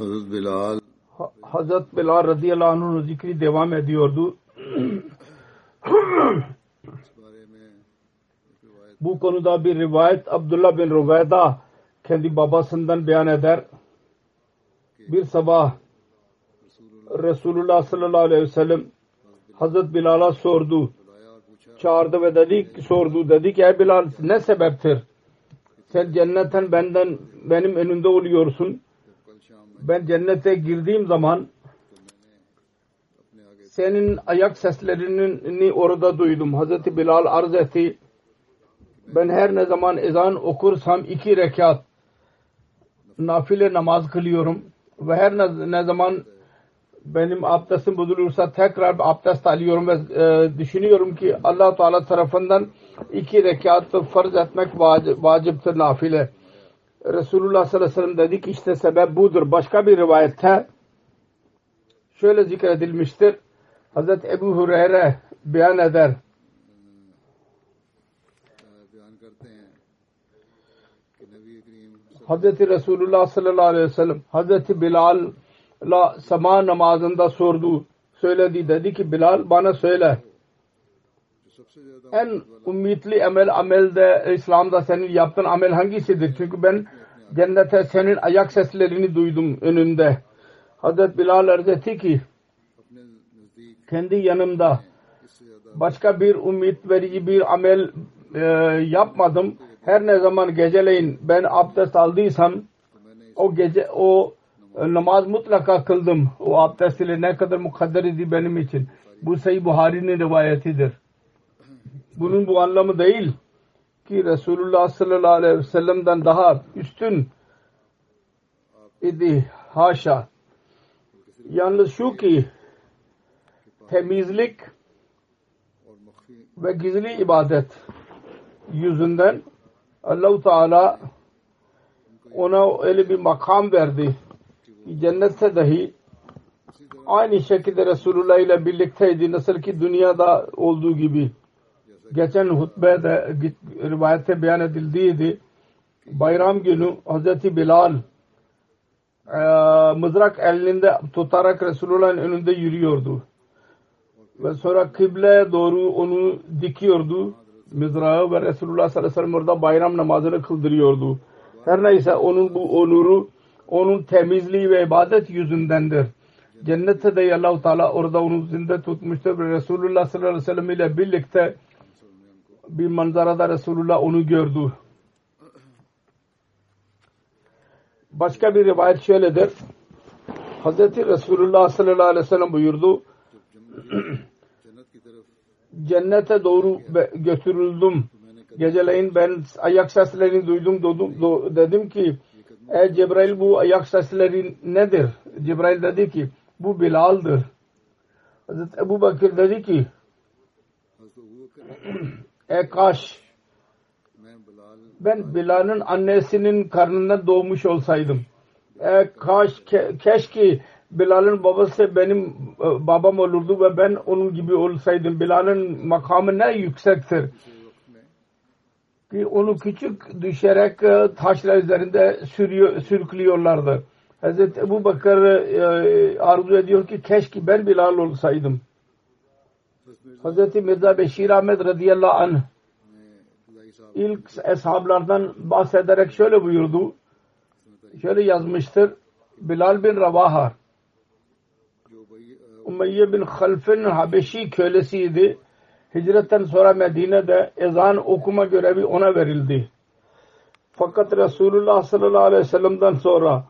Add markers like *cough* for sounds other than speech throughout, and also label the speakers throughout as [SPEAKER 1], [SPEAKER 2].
[SPEAKER 1] Hazret Bilal
[SPEAKER 2] Ha- Hazret Bilal radıyallahu anh'ın zikri devam ediyordu. *clears throat* Bu konuda bir rivayet Abdullah bin Rüveyda kendi babasından beyan eder. Bir sabah Resulullah sallallahu aleyhi ve sellem Hazret Bilal'a sordu. Çağırdı ve dedi ki, sordu. Dedi ki ey Bilal ne sebeptir? Sen cennetten benden benim önümde oluyorsun. Ben cennete girdiğim zaman senin ayak seslerini orada duydum. Hazreti Bilal arz etti. Ben her ne zaman ezan okursam iki rekat nafile namaz kılıyorum ve her ne, zaman benim abdestim bozulursa tekrar abdest alıyorum ve e, düşünüyorum ki allah Teala tarafından iki rekat farz etmek vacip, vaciptir nafile. Resulullah sallallahu aleyhi ve sellem dedi ki işte sebep budur. Başka bir rivayette şöyle zikredilmiştir. Hazreti Ebu Hureyre beyan eder. Hazreti Resulullah sallallahu aleyhi ve sellem Hazreti Bilal la sabah namazında sordu. Söyledi dedi ki Bilal bana söyle en ummitli amel amelde İslam'da senin yaptığın amel hangisidir? Çünkü ben cennete senin ayak seslerini duydum önümde. Hazret Bilal arz ki kendi yanımda başka bir umut verici bir amel e, yapmadım. Her ne zaman geceleyin ben abdest aldıysam o gece o e, namaz mutlaka kıldım. O abdest ile ne kadar mukadder idi benim için. Bu Sayı Buhari'nin rivayetidir bunun bu anlamı değil ki Resulullah sallallahu aleyhi ve sellem'den daha üstün idi. Haşa. Yalnız şu ki temizlik ve gizli ibadet yüzünden Allahu Teala ona öyle bir makam verdi ki cennette dahi aynı şekilde Resulullah ile birlikteydi. Nasıl ki dünyada olduğu gibi Geçen hutbede rivayette beyan edildiydi. Bayram günü Hazreti Bilal e, mızrak elinde tutarak Resulullah'ın önünde yürüyordu ve sonra kıbleye doğru onu dikiyordu mızrağı ve Resulullah sallallahu aleyhi ve sellem orada bayram namazını kıldırıyordu. Her neyse onun bu onuru onun temizliği ve ibadet yüzündendir. Cennette de Allah-u Teala orada onu zinde tutmuştur ve Resulullah sallallahu aleyhi ve sellem ile birlikte bir manzarada Resulullah onu gördü. Başka bir rivayet şöyledir. Hz. Resulullah sallallahu aleyhi ve sellem buyurdu. Cennete doğru götürüldüm. Geceleyin ben ayak seslerini duydum dedim ki Ey Cebrail bu ayak sesleri nedir? Cebrail dedi ki bu Bilal'dır. Hazreti Ebu Bakır dedi ki e kaş ben Bilal'ın annesinin karnında doğmuş olsaydım. E kaş ke, keşke Bilal'ın babası benim e, babam olurdu ve ben onun gibi olsaydım. Bilal'ın makamı ne yüksektir ki onu küçük düşerek e, taşlar üzerinde sürüyor, sürüklüyorlardı. Hazreti Ebu Bakır e, arzu ediyor ki keşke ben Bilal olsaydım. Hazreti Mirza Beşir Ahmet radıyallahu anh ilk eshablardan bahsederek şöyle buyurdu. Şöyle yazmıştır. Bilal bin Ravaha Umeyye bin Half'in Habeşi kölesiydi. Hicretten sonra Medine'de ezan okuma görevi ona verildi. Fakat Resulullah sallallahu aleyhi ve sellem'den sonra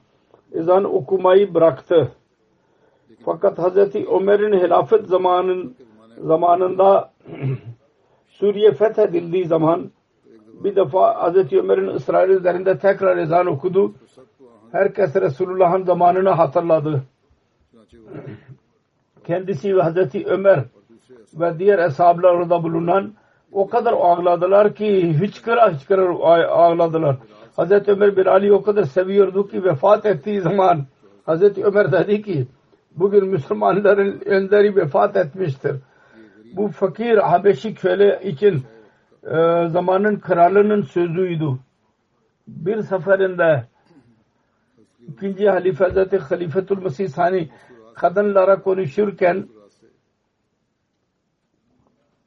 [SPEAKER 2] ezan okumayı bıraktı. Fakat Hazreti Ömer'in hilafet zamanın zamanında *clears throat* Suriye fethedildiği zaman bir defa Hz. Ömer'in ısrarı üzerinde tekrar ezan okudu. Herkes Resulullah'ın zamanını hatırladı. *clears throat* Kendisi ve Hz. Ömer ve diğer eshablar orada bulunan o kadar ağladılar ki hıçkıra hıçkıra ağladılar. Hz. Ömer bin Ali o kadar seviyordu ki vefat ettiği zaman Hz. Ömer dedi ki bugün Müslümanların önderi vefat etmiştir. Bu fakir Habeşi köle için e, zamanın kralının sözüydü. Bir seferinde ikinci halife Hazreti Halifetul Mesih Sani kadınlara konuşurken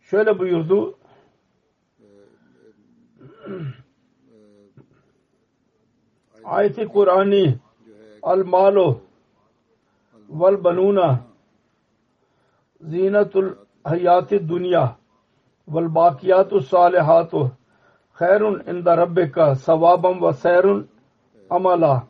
[SPEAKER 2] şöyle buyurdu. *clears throat* Ayet-i Kur'ani al malu vel banuna zinatul
[SPEAKER 1] حیات دنیا والباقیات الصالحات خیر عند ربک ثوابا و سیر عملا.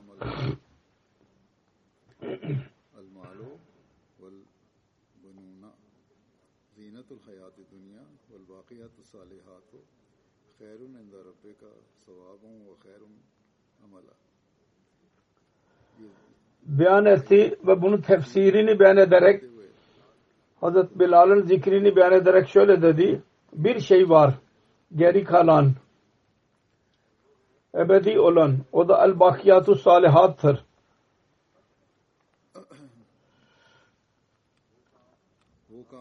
[SPEAKER 2] بیان ایسی و بنو تفسیری نی بیان درک Hazreti Bilal'ın zikrini beyan ederek şöyle dedi. Bir şey var. Geri kalan ebedi olan o da el
[SPEAKER 1] bakiyatu salihattır.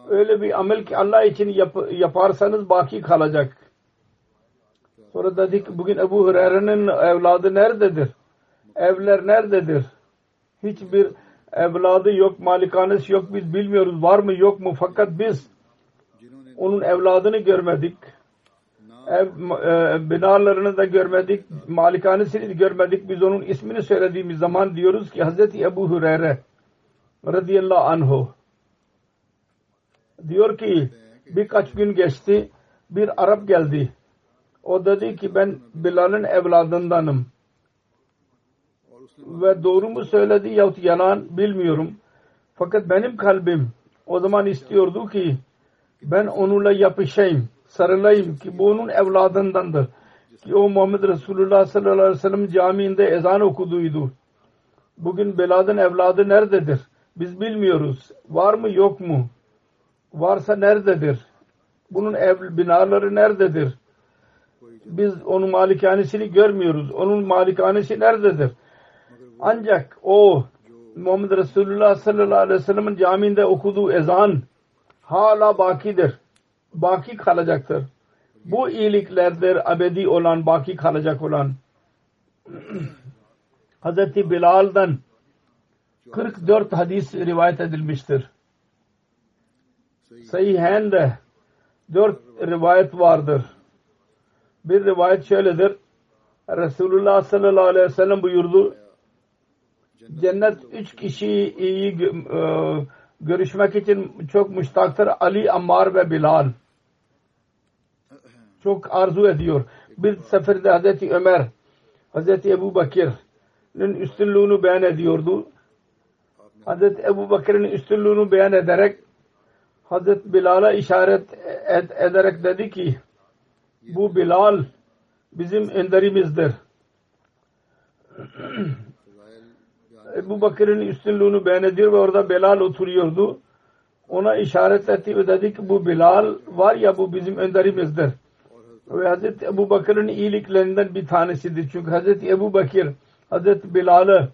[SPEAKER 2] Öyle bir amel ki Allah için yap, yaparsanız baki kalacak. Sonra dedik bugün Ebu Hureyre'nin evladı nerededir? Evler nerededir? Hiçbir evladı yok, malikanesi yok biz bilmiyoruz var mı yok mu fakat biz onun evladını görmedik. Ev, e, binalarını da görmedik, malikanesini de görmedik. Biz onun ismini söylediğimiz zaman diyoruz ki Hz. Ebu Hureyre radıyallahu anhu diyor ki birkaç gün geçti bir Arap geldi. O dedi ki ben Bilal'ın evladındanım ve doğru mu söyledi yahut yalan bilmiyorum. Fakat benim kalbim o zaman istiyordu ki ben onunla yapışayım, sarılayım ki bu onun evladındandır. Ki o Muhammed Resulullah sallallahu aleyhi ve sellem camiinde ezan okuduydu. Bugün Belad'ın evladı nerededir? Biz bilmiyoruz. Var mı yok mu? Varsa nerededir? Bunun ev binaları nerededir? Biz onun malikanesini görmüyoruz. Onun malikanesi nerededir? Ancak o Muhammed Resulullah sallallahu aleyhi ve sellem'in camiinde okuduğu ezan hala bakidir. Baki kalacaktır. Bu iyiliklerdir ebedi olan, baki kalacak olan. *clears throat* Hazreti Bilal'dan 44 hadis rivayet edilmiştir. Sahihen'de 4 rivayet vardır. Bir rivayet şöyledir. Resulullah sallallahu aleyhi ve sellem buyurdu. Cennet üç kişiyi e, görüşmek için çok müştaktır. Ali, Ammar ve Bilal. Çok arzu ediyor. Bir seferde Hazreti Ömer, Hazreti Ebu Bakır'ın üstünlüğünü beyan ediyordu. Hazreti Ebu Bakır'ın üstünlüğünü beyan ederek Hazreti Bilal'a işaret ed- ederek dedi ki bu Bilal bizim önderimizdir. *clears throat* Ebu Bakır'ın üstünlüğünü beğenediyor ve orada Belal oturuyordu. Ona işaret etti ve dedi ki bu Belal var ya bu bizim önderimizdir. Ve Hazreti Ebu Bakır'ın iyiliklerinden bir tanesidir. Çünkü Hazreti Ebu Bakır Hazreti Bilal'ı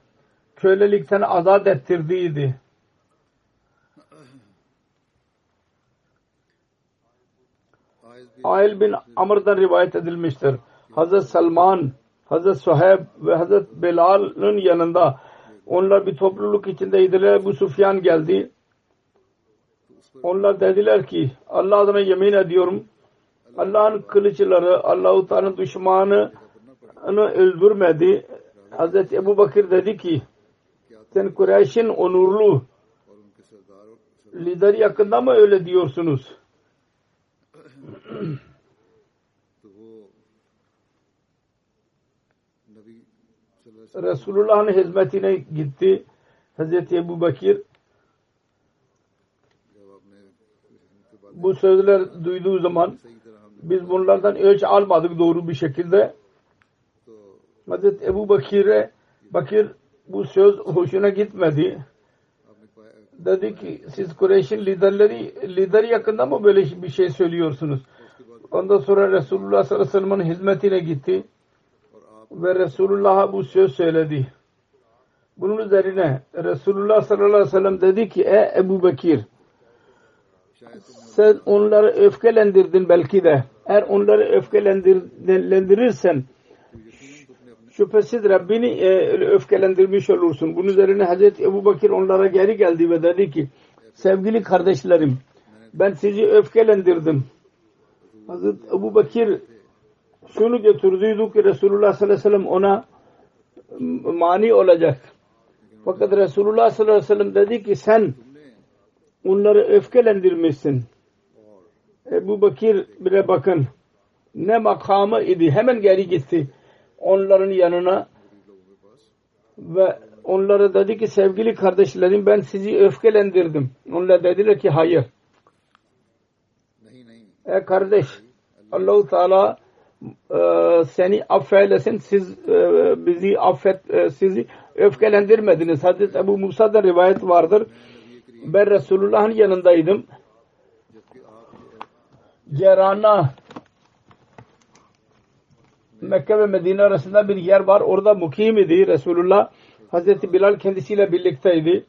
[SPEAKER 2] kölelikten azat ettirdiydi. Ail bin Amr'dan rivayet edilmiştir. Hazret Salman, Hazret Suheb ve Hazret Bilal'ın yanında onlar bir topluluk içindeydiler. Bu Sufyan geldi. Onlar dediler ki Allah adına yemin ediyorum Allah'ın kılıçları Allah-u Teala'nın düşmanını öldürmedi. Hazreti Ebu Bakır dedi ki sen Kureyş'in onurlu lideri yakında mı öyle diyorsunuz? Resulullah'ın hizmetine gitti. Hazreti Ebu Bakir bu sözler duyduğu zaman biz bunlardan ölç almadık doğru bir şekilde. Hazreti Ebu Bakir'e Bakir bu söz hoşuna gitmedi. Dedi ki siz Kureyş'in liderleri lider yakında mı böyle bir şey söylüyorsunuz? Ondan sonra Resulullah sallallahu aleyhi ve sellem'in hizmetine gitti ve Resulullah'a bu söz söyledi. Bunun üzerine Resulullah sallallahu aleyhi ve sellem dedi ki ey Ebu Bekir sen onları öfkelendirdin belki de. Eğer onları öfkelendirirsen şüphesiz Rabbini e, öfkelendirmiş olursun. Bunun üzerine Hazreti Ebu Bakir onlara geri geldi ve dedi ki sevgili kardeşlerim ben sizi öfkelendirdim. Hazreti Ebu Bakir şunu götürdüydü ki Resulullah sallallahu aleyhi ve sellem ona mani olacak. Fakat Resulullah sallallahu aleyhi ve sellem dedi ki sen onları öfkelendirmişsin. Ebu Bakir bile bakın ne makamı idi. Hemen geri gitti onların yanına ve onlara dedi ki sevgili kardeşlerim ben sizi öfkelendirdim. Onlar dediler ki hayır. E kardeş Allahu Teala e, seni affeylesin siz e, bizi affet e, sizi öfkelendirmediniz. Hazreti Ebu Musa'da rivayet vardır. Ben Resulullah'ın yanındaydım. Cerana Mekke ve Medine arasında bir yer var. Orada mukim idi Resulullah. Hazreti Bilal kendisiyle birlikteydi.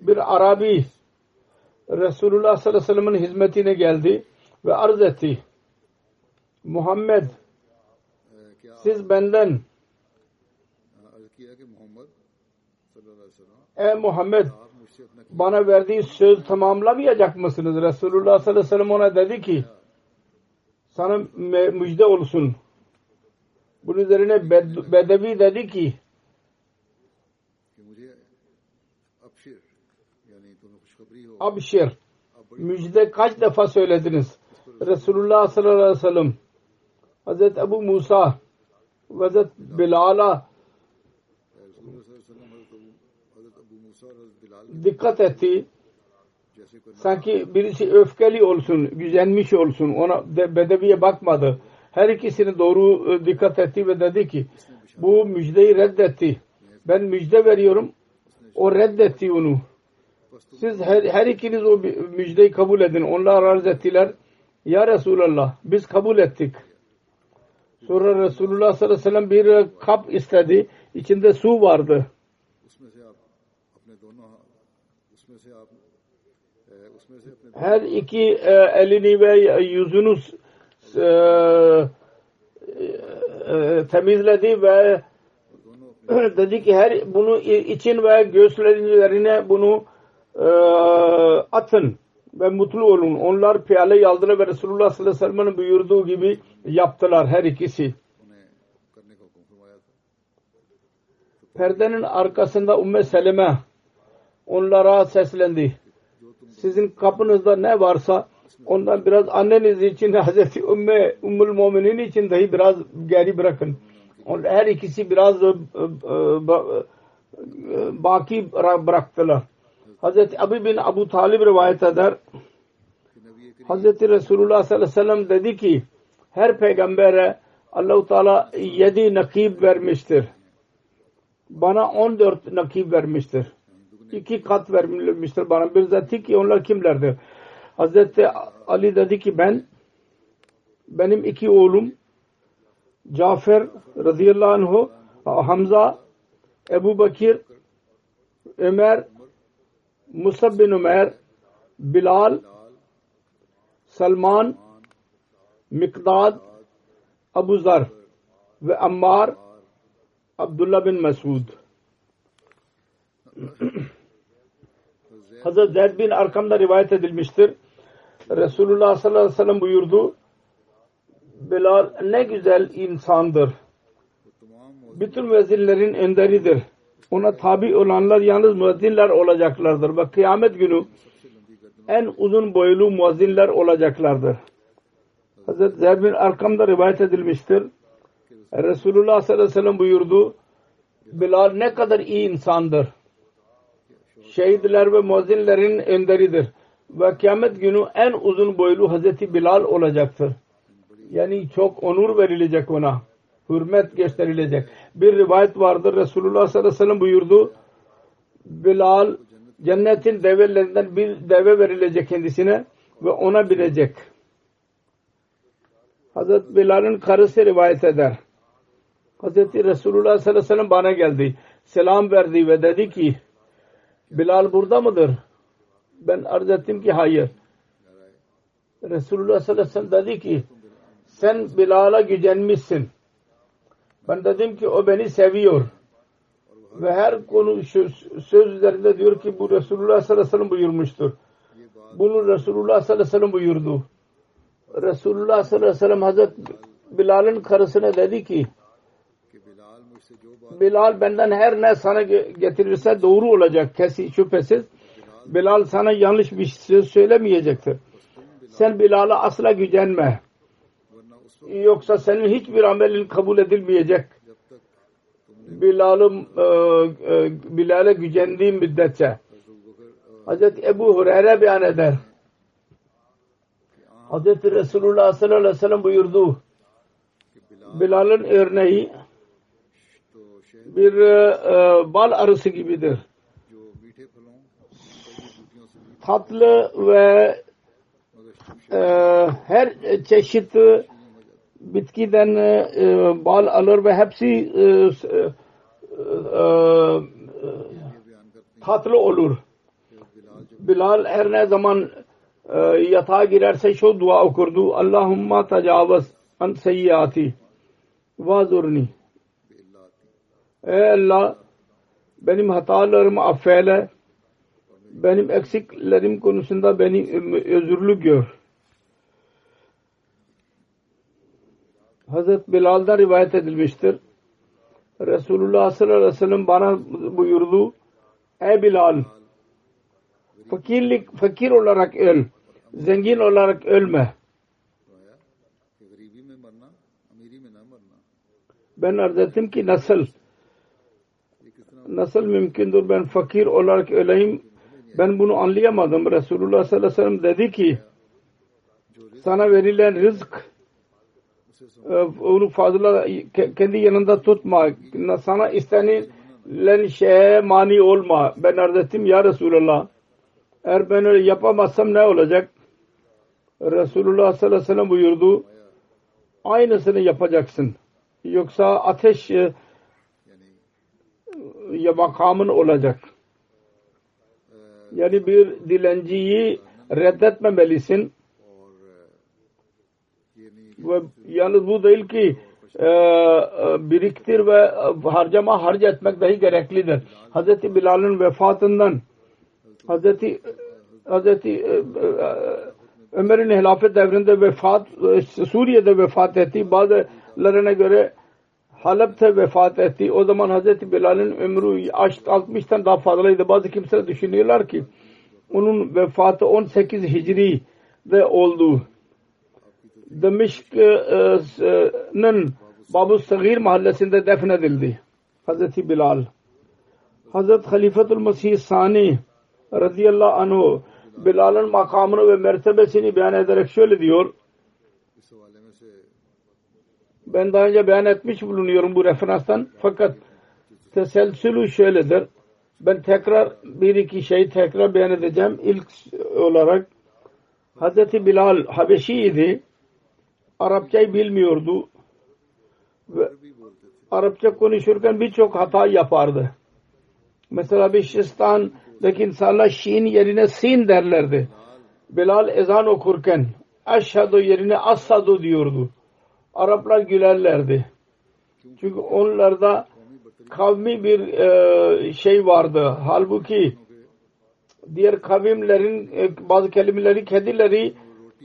[SPEAKER 2] Bir Arabi Resulullah sallallahu aleyhi ve sellem'in hizmetine geldi ve arz etti. Muhammed siz benden Ey Muhammed bana verdiği söz tamamlamayacak mısınız? Resulullah sallallahu aleyhi ve sellem ona dedi ki sana müjde olsun. Bunun üzerine Bedevi dedi ki Abşir müjde kaç defa söylediniz? Resulullah sallallahu aleyhi ve sellem Hazreti Ebu Musa ve Hazreti Bilal'a dikkat etti. Sanki birisi öfkeli olsun, gücenmiş olsun. Ona bedeviye bakmadı. Her ikisini doğru e, dikkat etti ve dedi ki bu müjdeyi reddetti. Ben müjde veriyorum. O reddetti onu. Siz her, her ikiniz o müjdeyi kabul edin. Onlar arz ettiler. Ya Resulallah biz kabul ettik. Sonra Resulullah sallallahu aleyhi ve sellem bir kap istedi. İçinde su vardı. Her iki e, elini ve yüzünü e, e, temizledi ve *clears throat* dedi ki her bunu için ve göğüslerine bunu e, atın ve mutlu olun. Onlar piyaleyi aldılar ve Resulullah sallallahu aleyhi ve sellem'in buyurduğu gibi yaptılar her ikisi. Perdenin arkasında Umme Seleme onlara seslendi. Sizin kapınızda ne varsa ondan biraz anneniz için *laughs* Hazreti Ümmü Ümmül Muminin için dahi biraz geri bırakın. Her ikisi biraz e, e, e, baki bıraktılar. Hazreti Abi bin Abu Talib rivayet eder. Hazreti Resulullah sallallahu aleyhi ve sellem dedi ki her peygambere Allahu Teala yedi nakib vermiştir. Bana on dört nakib vermiştir. iki kat vermiştir bana. Bir zati ki onlar kimlerdir? Hazreti Ali dedi ki ben benim iki oğlum Cafer radıyallahu anhu Hamza Ebu Bakir Ömer Musab bin Ömer Bilal Salman Mikdad Abu Zar ve Ammar Abdullah bin Mesud Hazret Zeyd bin Arkam'da rivayet edilmiştir. Resulullah sallallahu aleyhi ve sellem buyurdu Bilal ne güzel insandır. Bütün vezirlerin önderidir. Ona tabi olanlar yalnız müezzinler olacaklardır. Ve kıyamet günü en uzun boylu muezzinler olacaklardır. Hazreti Zeyd bin Arkam'da rivayet edilmiştir. Resulullah sallallahu aleyhi ve sellem buyurdu Bilal ne kadar iyi insandır. Şehitler ve muezzinlerin önderidir. Ve kıyamet günü en uzun boylu Hazreti Bilal olacaktır. Yani çok onur verilecek ona. Hürmet gösterilecek. Bir rivayet vardır. Resulullah sallallahu aleyhi ve sellem buyurdu. Bilal cennetin develerinden bir deve verilecek kendisine ve ona binecek. Hazreti Bilal'ın karısı rivayet eder. Hazreti Resulullah sallallahu aleyhi ve sellem bana geldi. Selam verdi ve dedi ki Bilal burada mıdır? Ben arz ettim ki hayır. Resulullah sallallahu aleyhi ve sellem dedi ki sen Bilal'a gücenmişsin. Ben dedim ki o beni seviyor. Ve her konu söz üzerinde diyor ki bu Resulullah sallallahu aleyhi ve sellem buyurmuştur. Bunu Resulullah sallallahu aleyhi ve sellem buyurdu. Resulullah sallallahu aleyhi ve sellem Hazret Bilal'ın karısına dedi ki Bilal benden her ne sana getirirse doğru olacak kesin şüphesiz. Bilal sana yanlış bir söz söylemeyecektir. Sen Bilal'a asla gücenme. Yoksa senin hiçbir amelin kabul edilmeyecek. Bilal'ım e, e, Bilal'e gücendiğim müddetçe. Hazreti Ebu Hureyre beyan eder. Hazreti Resulullah sallallahu aleyhi ve sellem buyurdu. Bilal'ın örneği bir e, bal arısı gibidir. Tatlı ve her çeşit bitkiden e, bal alır ve hepsi e, e, e, tatlı olur. Bilal her ne zaman e, yatağa girerse şu dua okurdu. Allahumma tecavüz an seyyati vazurni. Ey Allah benim hatalarımı affeyle. Benim eksiklerim konusunda beni özürlü gör. Hazret Bilal'dan rivayet edilmiştir. Resulullah sallallahu aleyhi ve sellem bana buyurdu. Ey Bilal fakirlik, fakir olarak öl. Zengin olarak ölme. Ben arz ettim ki nasıl? Nasıl mümkündür ben fakir olarak öleyim? Ben bunu anlayamadım. Resulullah sallallahu aleyhi ve sellem dedi ki sana verilen rızk onu fazla kendi yanında tutma. Sana istenilen şeye mani olma. Ben arz ettim ya Resulallah. Eğer ben öyle yapamazsam ne olacak? Resulullah sallallahu aleyhi ve sellem buyurdu. Aynısını yapacaksın. Yoksa ateş ya makamın olacak. Yani bir dilenciyi reddetmemelisin. Ve yalnız bu değil ki e, biriktir ve harcama harca etmek dahi gereklidir. Hz. Bilal'ın vefatından Hz. Hz. Ömer'in hilafet devrinde vefat Suriye'de vefat etti. Bazılarına göre Halep'te vefat etti. O zaman Hz. Bilal'in ömrü 60'tan daha fazlaydı. Bazı kimseler düşünüyorlar ki onun vefatı 18 Hicri'de oldu. Demişk'ın Babu Sagir mahallesinde defnedildi. Hz. Bilal. Hz. Halifetul Mesih Sani radıyallahu anhu Bilal'ın makamını ve mertebesini beyan ederek şöyle diyor. Ben daha önce beyan etmiş bulunuyorum bu referanstan. Fakat teselsülü şöyledir. Ben tekrar bir iki şey tekrar beyan edeceğim. İlk olarak Hazreti Bilal Habeşi'ydi. Arapçayı bilmiyordu. Ve Arapça konuşurken birçok hata yapardı. Mesela Beşistan'daki insanlar şiin yerine sin derlerdi. Bilal ezan okurken eşhedü yerine assadu diyordu. Araplar gülerlerdi. Çünkü onlarda kavmi bir e, şey vardı. Halbuki diğer kavimlerin e, bazı kelimeleri kedileri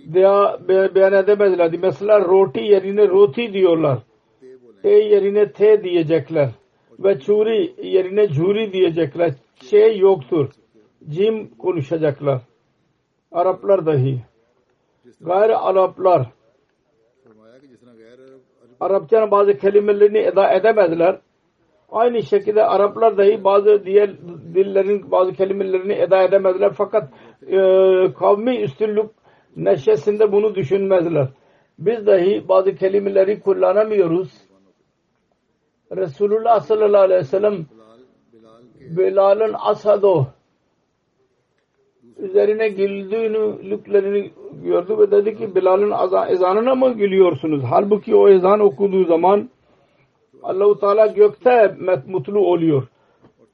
[SPEAKER 2] veya be, beyan edemediler. Mesela roti yerine roti diyorlar. T yerine T diyecekler. Ve çuri yerine curi diyecekler. Şey yoktur. Cim konuşacaklar. Araplar dahi. Gayri Araplar Arapçanın bazı kelimelerini eda edemediler. Aynı şekilde Araplar dahi bazı diğer dillerin bazı kelimelerini eda edemediler. Fakat e, kavmi üstünlük neşesinde bunu düşünmezler. Biz dahi bazı kelimeleri kullanamıyoruz. Resulullah sallallahu aleyhi ve sellem Bilal'ın asado üzerine güldüğünü, lüklerini gördü ve dedi ki Bilal'ın ezanına mı gülüyorsunuz? Halbuki o ezan okuduğu zaman Allahu Teala gökte mutlu oluyor.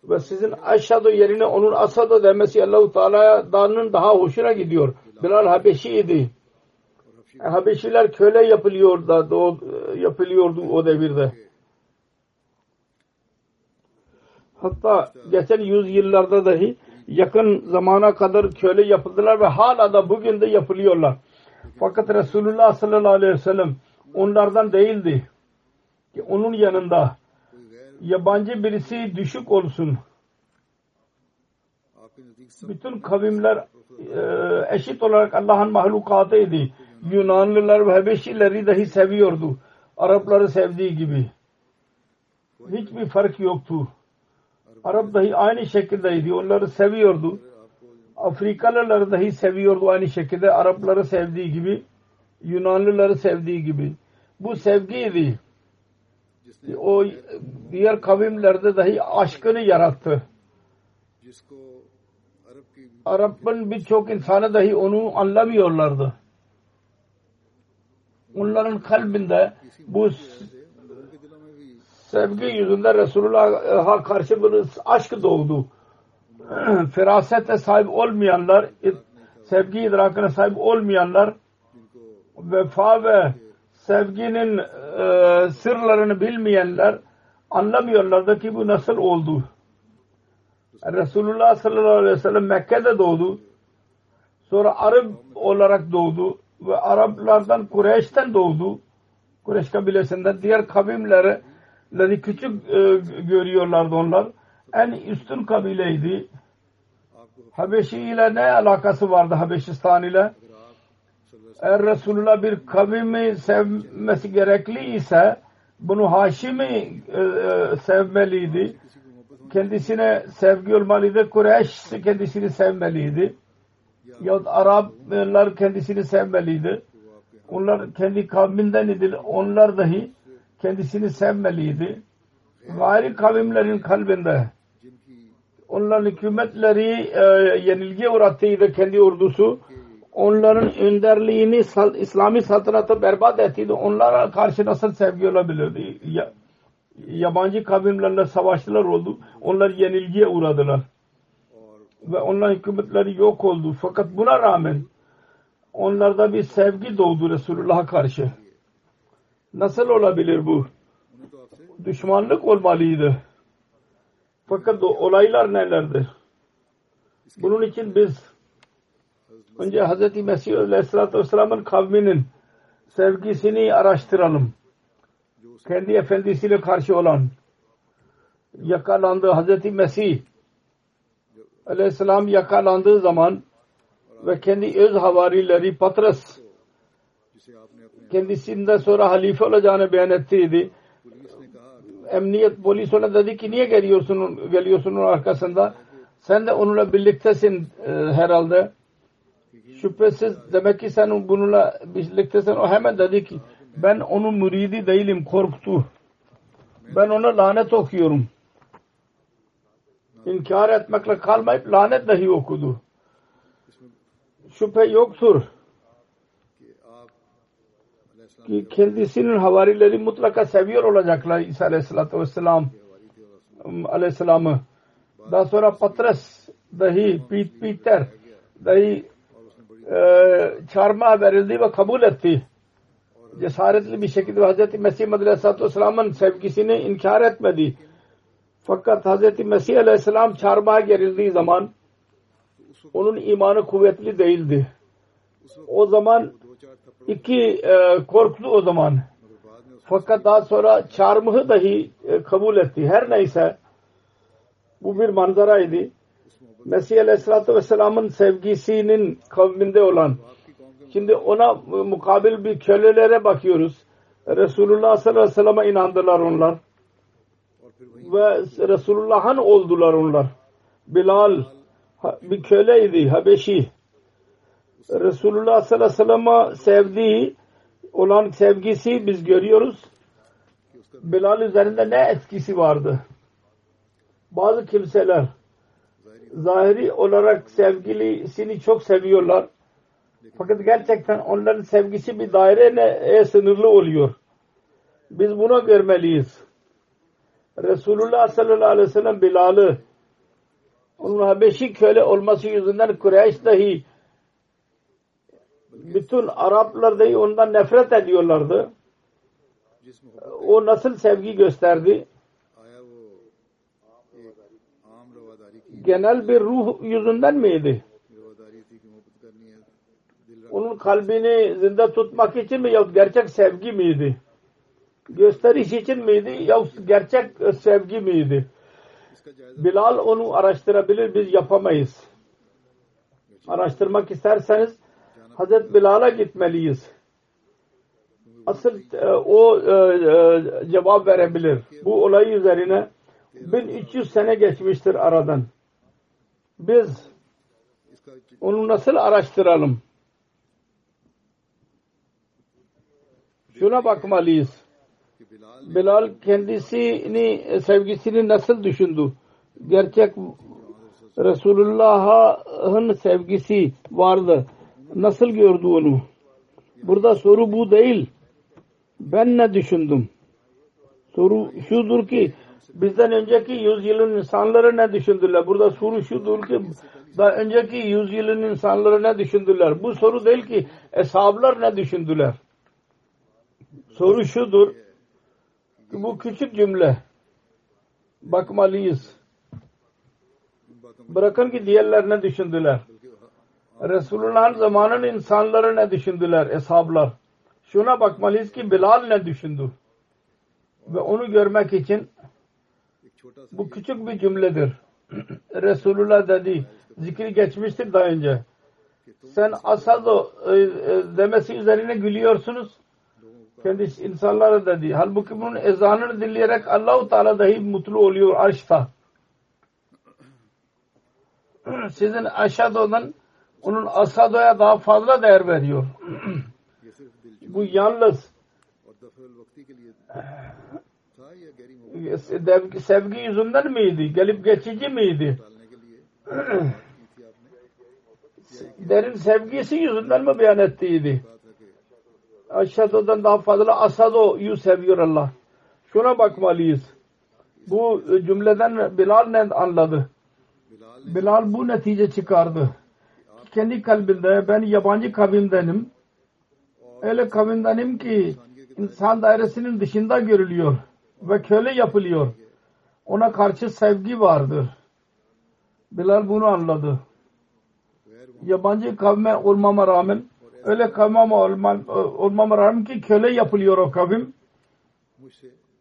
[SPEAKER 2] Ve sizin aşağıda yerine onun asado demesi Allahu Teala'dan daha hoşuna gidiyor. Bilal Habeşi'ydi. Habeşiler köle yapılıyordu, yapılıyordu o devirde. Hatta geçen yüzyıllarda dahi yakın zamana kadar köle yapıldılar ve hala da bugün de yapılıyorlar. Fakat Resulullah sallallahu aleyhi ve sellem onlardan değildi. Ki onun yanında yabancı birisi düşük olsun bütün kavimler e, eşit olarak Allah'ın mahlukatıydı. Yunanlılar ve Habeşileri dahi seviyordu. Arapları sevdiği gibi. Hiçbir fark yoktu. Arap dahi aynı şekildeydi. Onları seviyordu. Afrikalılar dahi seviyordu aynı şekilde. Arapları sevdiği gibi. Yunanlıları sevdiği gibi. Bu sevgiydi. O diğer kavimlerde dahi aşkını yarattı. Arap'ın birçok insanı dahi onu anlamıyorlardı. Onların kalbinde bu sevgi yüzünden Resulullah'a e, karşı bir aşk doğdu. *clears throat* Firasete sahip olmayanlar, sevgi idrakına sahip olmayanlar vefa ve sevginin e, sırlarını bilmeyenler anlamıyorlardı ki bu nasıl oldu. Resulullah sallallahu aleyhi ve sellem Mekke'de doğdu. Sonra Arap olarak doğdu ve Araplardan Kureyş'ten doğdu. Kureyş kabilesinden diğer kabileleri küçük e, görüyorlardı onlar. En üstün kabileydi. Habeşi ile ne alakası vardı Habeşistan ile? Eğer Resulullah bir kavimi sevmesi gerekli ise bunu Haşim'i e, e sevmeliydi kendisine sevgi olmalıydı. Kureyş kendisini sevmeliydi. Yahut Araplar kendisini sevmeliydi. Onlar kendi kavminden idi. Onlar dahi kendisini sevmeliydi. Gayri kavimlerin kalbinde onların hükümetleri e, yenilgiye uğrattıydı kendi ordusu. Onların önderliğini İslami saltanatı berbat ettiydi. Onlara karşı nasıl sevgi olabilirdi? Ya, yabancı kavimlerle savaştılar oldu. Onlar yenilgiye uğradılar. Ve onların hükümetleri yok oldu. Fakat buna rağmen onlarda bir sevgi doğdu Resulullah'a karşı. Nasıl olabilir bu? Düşmanlık olmalıydı. Fakat o olaylar nelerdir? Bunun için biz önce Hz. Mesih Aleyhisselatü Vesselam'ın kavminin sevgisini araştıralım kendi efendisiyle karşı olan yakalandı Hazreti Mesih aleyhisselam yakalandığı zaman ve kendi öz havarileri Patras kendisinden sonra halife olacağını beyan ettiydi. Emniyet polis ona dedi ki niye geliyorsun geliyorsun onun arkasında? Sen de onunla birliktesin e, herhalde. Şüphesiz demek ki sen bununla birliktesin. O hemen dedi ki ben onun müridi değilim. Korktu. Ben ona lanet okuyorum. İnkar etmekle kalmayıp lanet dahi okudu. Şüphe yoktur ki kendisinin havarileri mutlaka seviyor olacaklar İsa Aleyhisselatü Vesselam um, Aleyhisselam'ı. Daha sonra Patras dahi Peter dahi e, verildi ve kabul etti cesaretli bir şekilde Hz. Mesih Madri Aleyhisselatü Vesselam'ın sevgisini inkar etmedi. Fakat Hz. Mesih Aleyhisselam çarmıha gerildiği zaman onun imanı kuvvetli değildi. O zaman iki e, korktu o zaman. Fakat daha sonra çarmıhı dahi e, kabul etti. Her neyse bu bir manzaraydı. Mesih Aleyhisselatü Vesselam'ın sevgisinin kavminde olan Şimdi ona e, mukabil bir kölelere bakıyoruz. Resulullah sallallahu aleyhi ve sellem'e inandılar onlar. Ve Resulullah'ın oldular onlar. Bilal bir köleydi, Habeşi. Resulullah sallallahu aleyhi ve sevdiği olan sevgisi biz görüyoruz. Bilal üzerinde ne etkisi vardı? Bazı kimseler zahiri olarak sevgilisini çok seviyorlar fakat gerçekten onların sevgisi bir daireyle e, sınırlı oluyor. Biz buna görmeliyiz. Resulullah sallallahu aleyhi ve sellem Bilal'ı onun Habeşi köle olması yüzünden Kureyş dahi bütün Araplar dahi ondan nefret ediyorlardı. O nasıl sevgi gösterdi? Genel bir ruh yüzünden miydi? onun kalbini zinde tutmak için mi yahut gerçek sevgi miydi? Gösteriş için miydi yahut gerçek sevgi miydi? Bilal onu araştırabilir biz yapamayız. Araştırmak isterseniz Hazret Bilal'a gitmeliyiz. Asıl e, o e, e, cevap verebilir. Bu olay üzerine 1300 sene geçmiştir aradan. Biz onu nasıl araştıralım? şuna bakmalıyız. Bilal kendisini sevgisini nasıl düşündü? Gerçek Resulullah'ın sevgisi vardı. Nasıl gördü onu? Burada soru bu değil. Ben ne düşündüm? Soru şudur ki bizden önceki yüzyılın insanları ne düşündüler? Burada soru şudur ki daha önceki yüzyılın insanları ne düşündüler? Bu soru değil ki eshablar ne düşündüler? Soru şudur. Bu küçük cümle bakmalıyız. Bırakın ki diğerler ne düşündüler. Resulullah'ın zamanın insanları ne düşündüler, eshablar. Şuna bakmalıyız ki Bilal ne düşündü. Ve onu görmek için bu küçük bir cümledir. *clears throat* Resulullah dedi, zikir geçmiştir daha önce. Sen asad e, e, demesi üzerine gülüyorsunuz kendisi insanlara da değil. Halbuki bunun ezanını dinleyerek Allahu Teala dahi mutlu oluyor arşta. *clears throat* Sizin aşağıdan onun asadoya daha fazla değer veriyor. *clears throat* Bu yalnız *clears throat* sevgi yüzünden miydi? Gelip geçici miydi? derin sevgisi yüzünden mi beyan ettiydi? Şato'dan daha fazla Asado'yu seviyor Allah. Şuna bakmalıyız. Bu e, cümleden Bilal ne anladı? Bilal bu netice çıkardı. Kendi kalbinde ben yabancı kavimdenim. Öyle kavimdenim ki insan dairesinin dışında görülüyor ve köle yapılıyor. Ona karşı sevgi vardır. Bilal bunu anladı. Yabancı kavme olmama rağmen öyle kavmam olmam, olmam rağmen ki köle yapılıyor o kavim.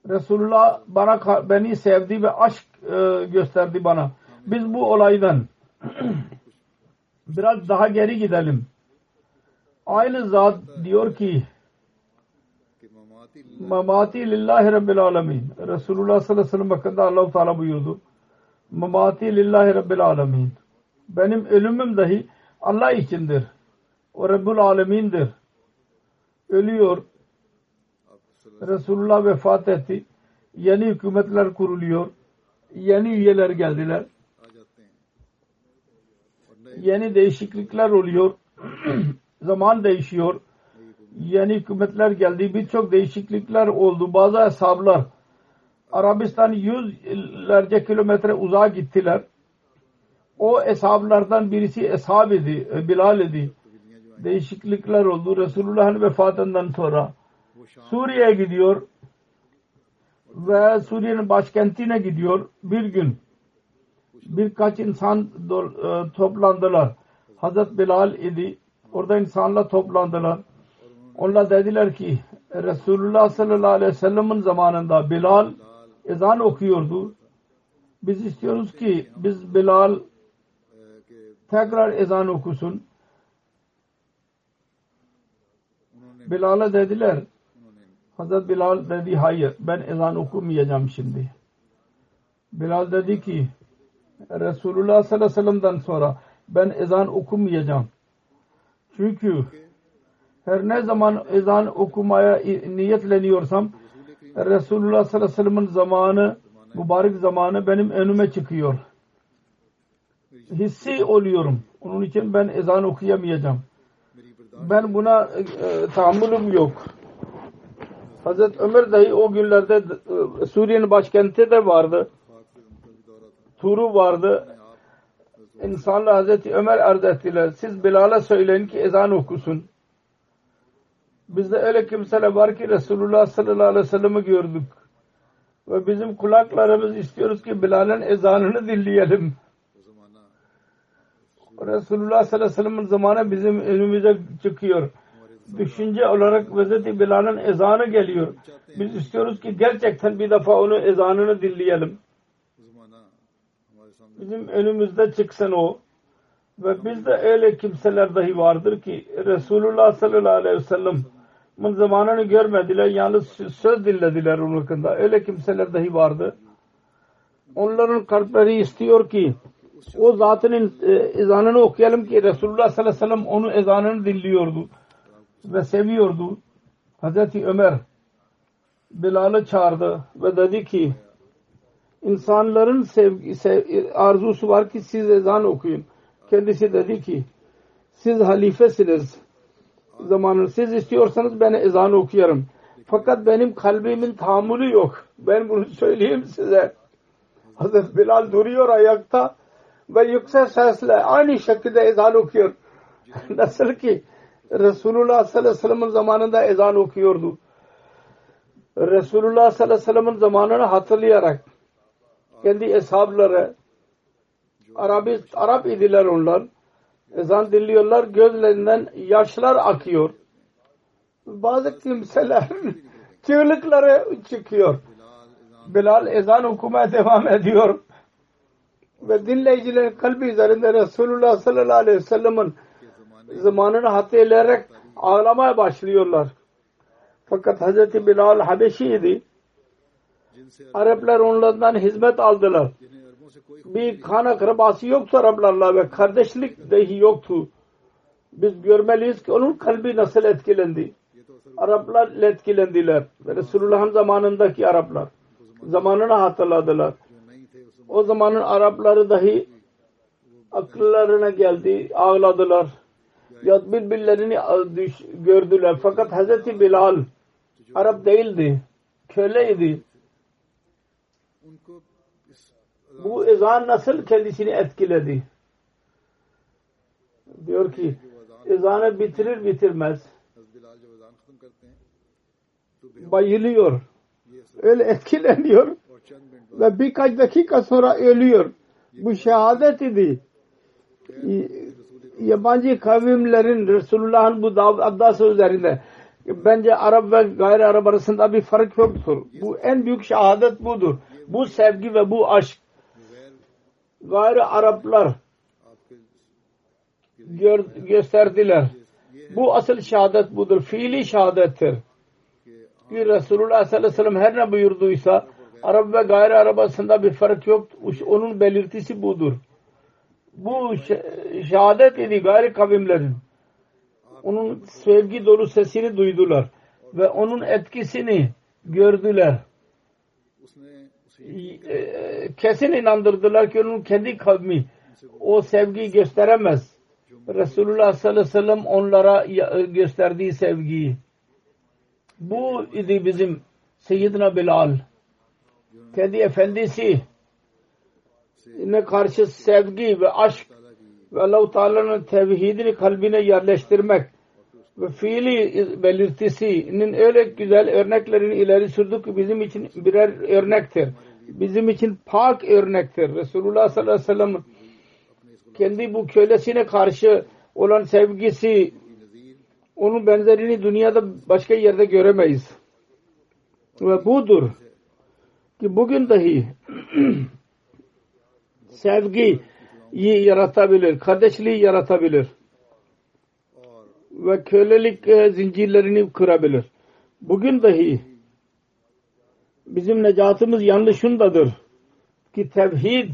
[SPEAKER 2] Resulullah bana beni sevdi ve aşk e, gösterdi bana. Biz bu olaydan *clears throat* biraz daha geri gidelim. Aynı zat diyor ki Mamati lillahi rabbil alamin. Resulullah sallallahu aleyhi ve sellem hakkında Allah-u Teala buyurdu. Mamati lillahi rabbil alamin. Benim ölümüm dahi Allah içindir. O Rabbul alemindir. Ölüyor. Resulullah vefat etti. Yeni hükümetler kuruluyor. Yeni üyeler geldiler. yeni değişiklikler oluyor. *clears throat* Zaman değişiyor. Yeni hükümetler geldi. Birçok değişiklikler oldu. Bazı hesaplar Arabistan yüzlerce kilometre uzağa gittiler. O hesaplardan birisi eshab idi, Bilal idi. Değişiklikler oldu. Resulullah'ın vefatından sonra Suriye'ye gidiyor ve Suriye'nin başkentine gidiyor bir gün. Birkaç insan e, toplandılar. Hazret Bilal idi. Orada insanlar toplandılar. Onlar dediler ki Resulullah sallallahu aleyhi ve sellem'in zamanında Bilal ezan okuyordu. Biz istiyoruz ki biz Bilal tekrar ezan okusun. Bilal'a dediler Hazret Bilal dedi hayır ben ezan okumayacağım şimdi. Bilal dedi ki Resulullah sallallahu aleyhi ve sellem'den sonra ben ezan okumayacağım. Çünkü her ne zaman ezan okumaya niyetleniyorsam Resulullah sallallahu aleyhi ve sellem'in zamanı mübarek zamanı benim önüme çıkıyor. Hissi oluyorum. Onun için ben ezan okuyamayacağım. Ben buna e, tahammülüm yok. Hazret Ömer dahi o günlerde e, Suriye'nin başkenti de vardı. Turu vardı. İnsanlar Hazreti Ömer arz ettiler. Siz Bilal'a söyleyin ki ezan okusun. Bizde öyle kimseler var ki Resulullah sallallahu aleyhi ve sellem'i gördük. Ve bizim kulaklarımız istiyoruz ki Bilal'in ezanını dinleyelim. Resulullah sallallahu aleyhi ve sellem'in zamanı bizim önümüze çıkıyor. Düşünce olarak Hz. Bilal'in ezanı geliyor. Biz istiyoruz ki gerçekten bir defa onu ezanını dinleyelim. Bizim önümüzde çıksın o. Ve bizde öyle kimseler dahi vardır ki Resulullah sallallahu aleyhi ve sellem zamanını görmediler. Yalnız söz dinlediler onun hakkında. Öyle kimseler dahi vardı. Onların kalpleri istiyor ki o zatının e, ezanını okuyalım ki Resulullah sallallahu aleyhi ve sellem onun ezanını dinliyordu ve seviyordu. Hazreti Ömer Bilal'ı çağırdı ve dedi ki insanların sevgi, arzusu var ki siz ezan okuyun. Kendisi dedi ki siz halifesiniz zamanı siz istiyorsanız ben ezan okuyarım. Fakat benim kalbimin tahammülü yok. Ben bunu söyleyeyim size. Hazreti Bilal duruyor ayakta ve yüksek sesle aynı şekilde ezan okuyor. Nasıl ki Resulullah sallallahu aleyhi ve sellem'in zamanında ezan okuyordu. Resulullah sallallahu aleyhi ve sellem'in zamanını hatırlayarak kendi eshabları Arabi, Arap idiler onlar. Ezan dinliyorlar. Gözlerinden yaşlar akıyor. Bazı kimseler *laughs* çığlıkları çıkıyor. Bilal ezan okumaya devam ediyor. Ve dinleyicilerin kalbi üzerinde Resulullah sallallahu aleyhi ve sellem'in zamanını hatırlayarak ağlamaya başlıyorlar. Fakat Hz. Bilal Habeşi'ydi. Araplar onlardan hizmet aldılar. Bir kan akrabası yoktu Araplarla ve kardeşlik dahi yoktu. Biz görmeliyiz ki onun kalbi nasıl etkilendi. Araplar etkilendiler. Resulullah'ın zamanındaki Araplar. Zamanını hatırladılar. O zamanın Arapları dahi akıllarına geldi, ağladılar ya birbirlerini gördüler. Fakat Hazreti Bilal Arap değildi. Köleydi. Bu ezan nasıl kendisini etkiledi? Diyor ki ezanı bitirir bitirmez bayılıyor. Öyle etkileniyor ve birkaç dakika sonra ölüyor. Bu şehadet idi yabancı kavimlerin Resulullah'ın bu adda sözlerinde bence Arap ve gayri Arap arasında bir fark yoktur. Bu en büyük şehadet budur. Bu sevgi ve bu aşk. Gayri Araplar gör, gösterdiler. Bu asıl şehadet budur. Fiili şehadettir. Ki Resulullah sallallahu aleyhi ve sellem her ne buyurduysa Arap ve gayri Arap arasında bir fark yok. Onun belirtisi budur bu şehadet idi gayri kavimlerin. Onun sevgi dolu sesini duydular ve onun etkisini gördüler. E, kesin inandırdılar ki onun kendi kavmi o sevgiyi gösteremez. Resulullah sallallahu aleyhi ve sellem onlara gösterdiği sevgiyi. Bu idi bizim Seyyidina Bilal. Kendi efendisi ne karşı sevgi ve aşk ve Allah-u Teala'nın tevhidini kalbine yerleştirmek ve fiili belirtisinin öyle güzel örneklerini ileri sürdük ki bizim için birer örnektir. Bizim için pak örnektir. Resulullah sallallahu aleyhi ve sellem kendi bu kölesine karşı olan sevgisi onun benzerini dünyada başka yerde göremeyiz. Ve budur ki bugün dahi *clears throat* sevgiyi yaratabilir, kardeşliği yaratabilir ve kölelik zincirlerini kırabilir. Bugün dahi bizim necatımız yanlış şundadır ki tevhid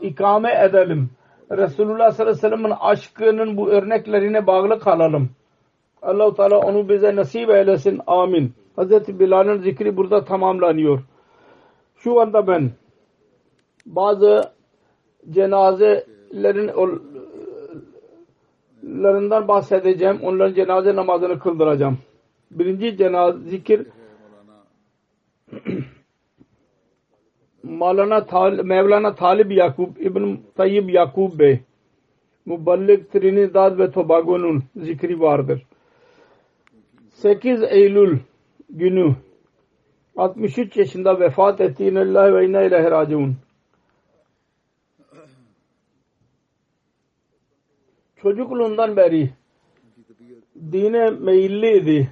[SPEAKER 2] ikame edelim. Resulullah sallallahu aleyhi ve sellem'in aşkının bu örneklerine bağlı kalalım. Allah-u Teala onu bize nasip eylesin. Amin. Hazreti Bilal'ın zikri burada tamamlanıyor. Şu anda ben bazı cenazelerin larından bahsedeceğim. Onların cenaze namazını kıldıracağım. Birinci cenaze zikir *clears throat* Mevlana, Tal Mevlana Talib Yakub İbn Tayyib Yakub Bey Muballik Trinidad ve Tobago'nun zikri vardır. 8 Eylül günü 63 yaşında vefat etti. İnnellahi ve inna ilahi raciun. Çocukluğundan beri dine meyilliydi.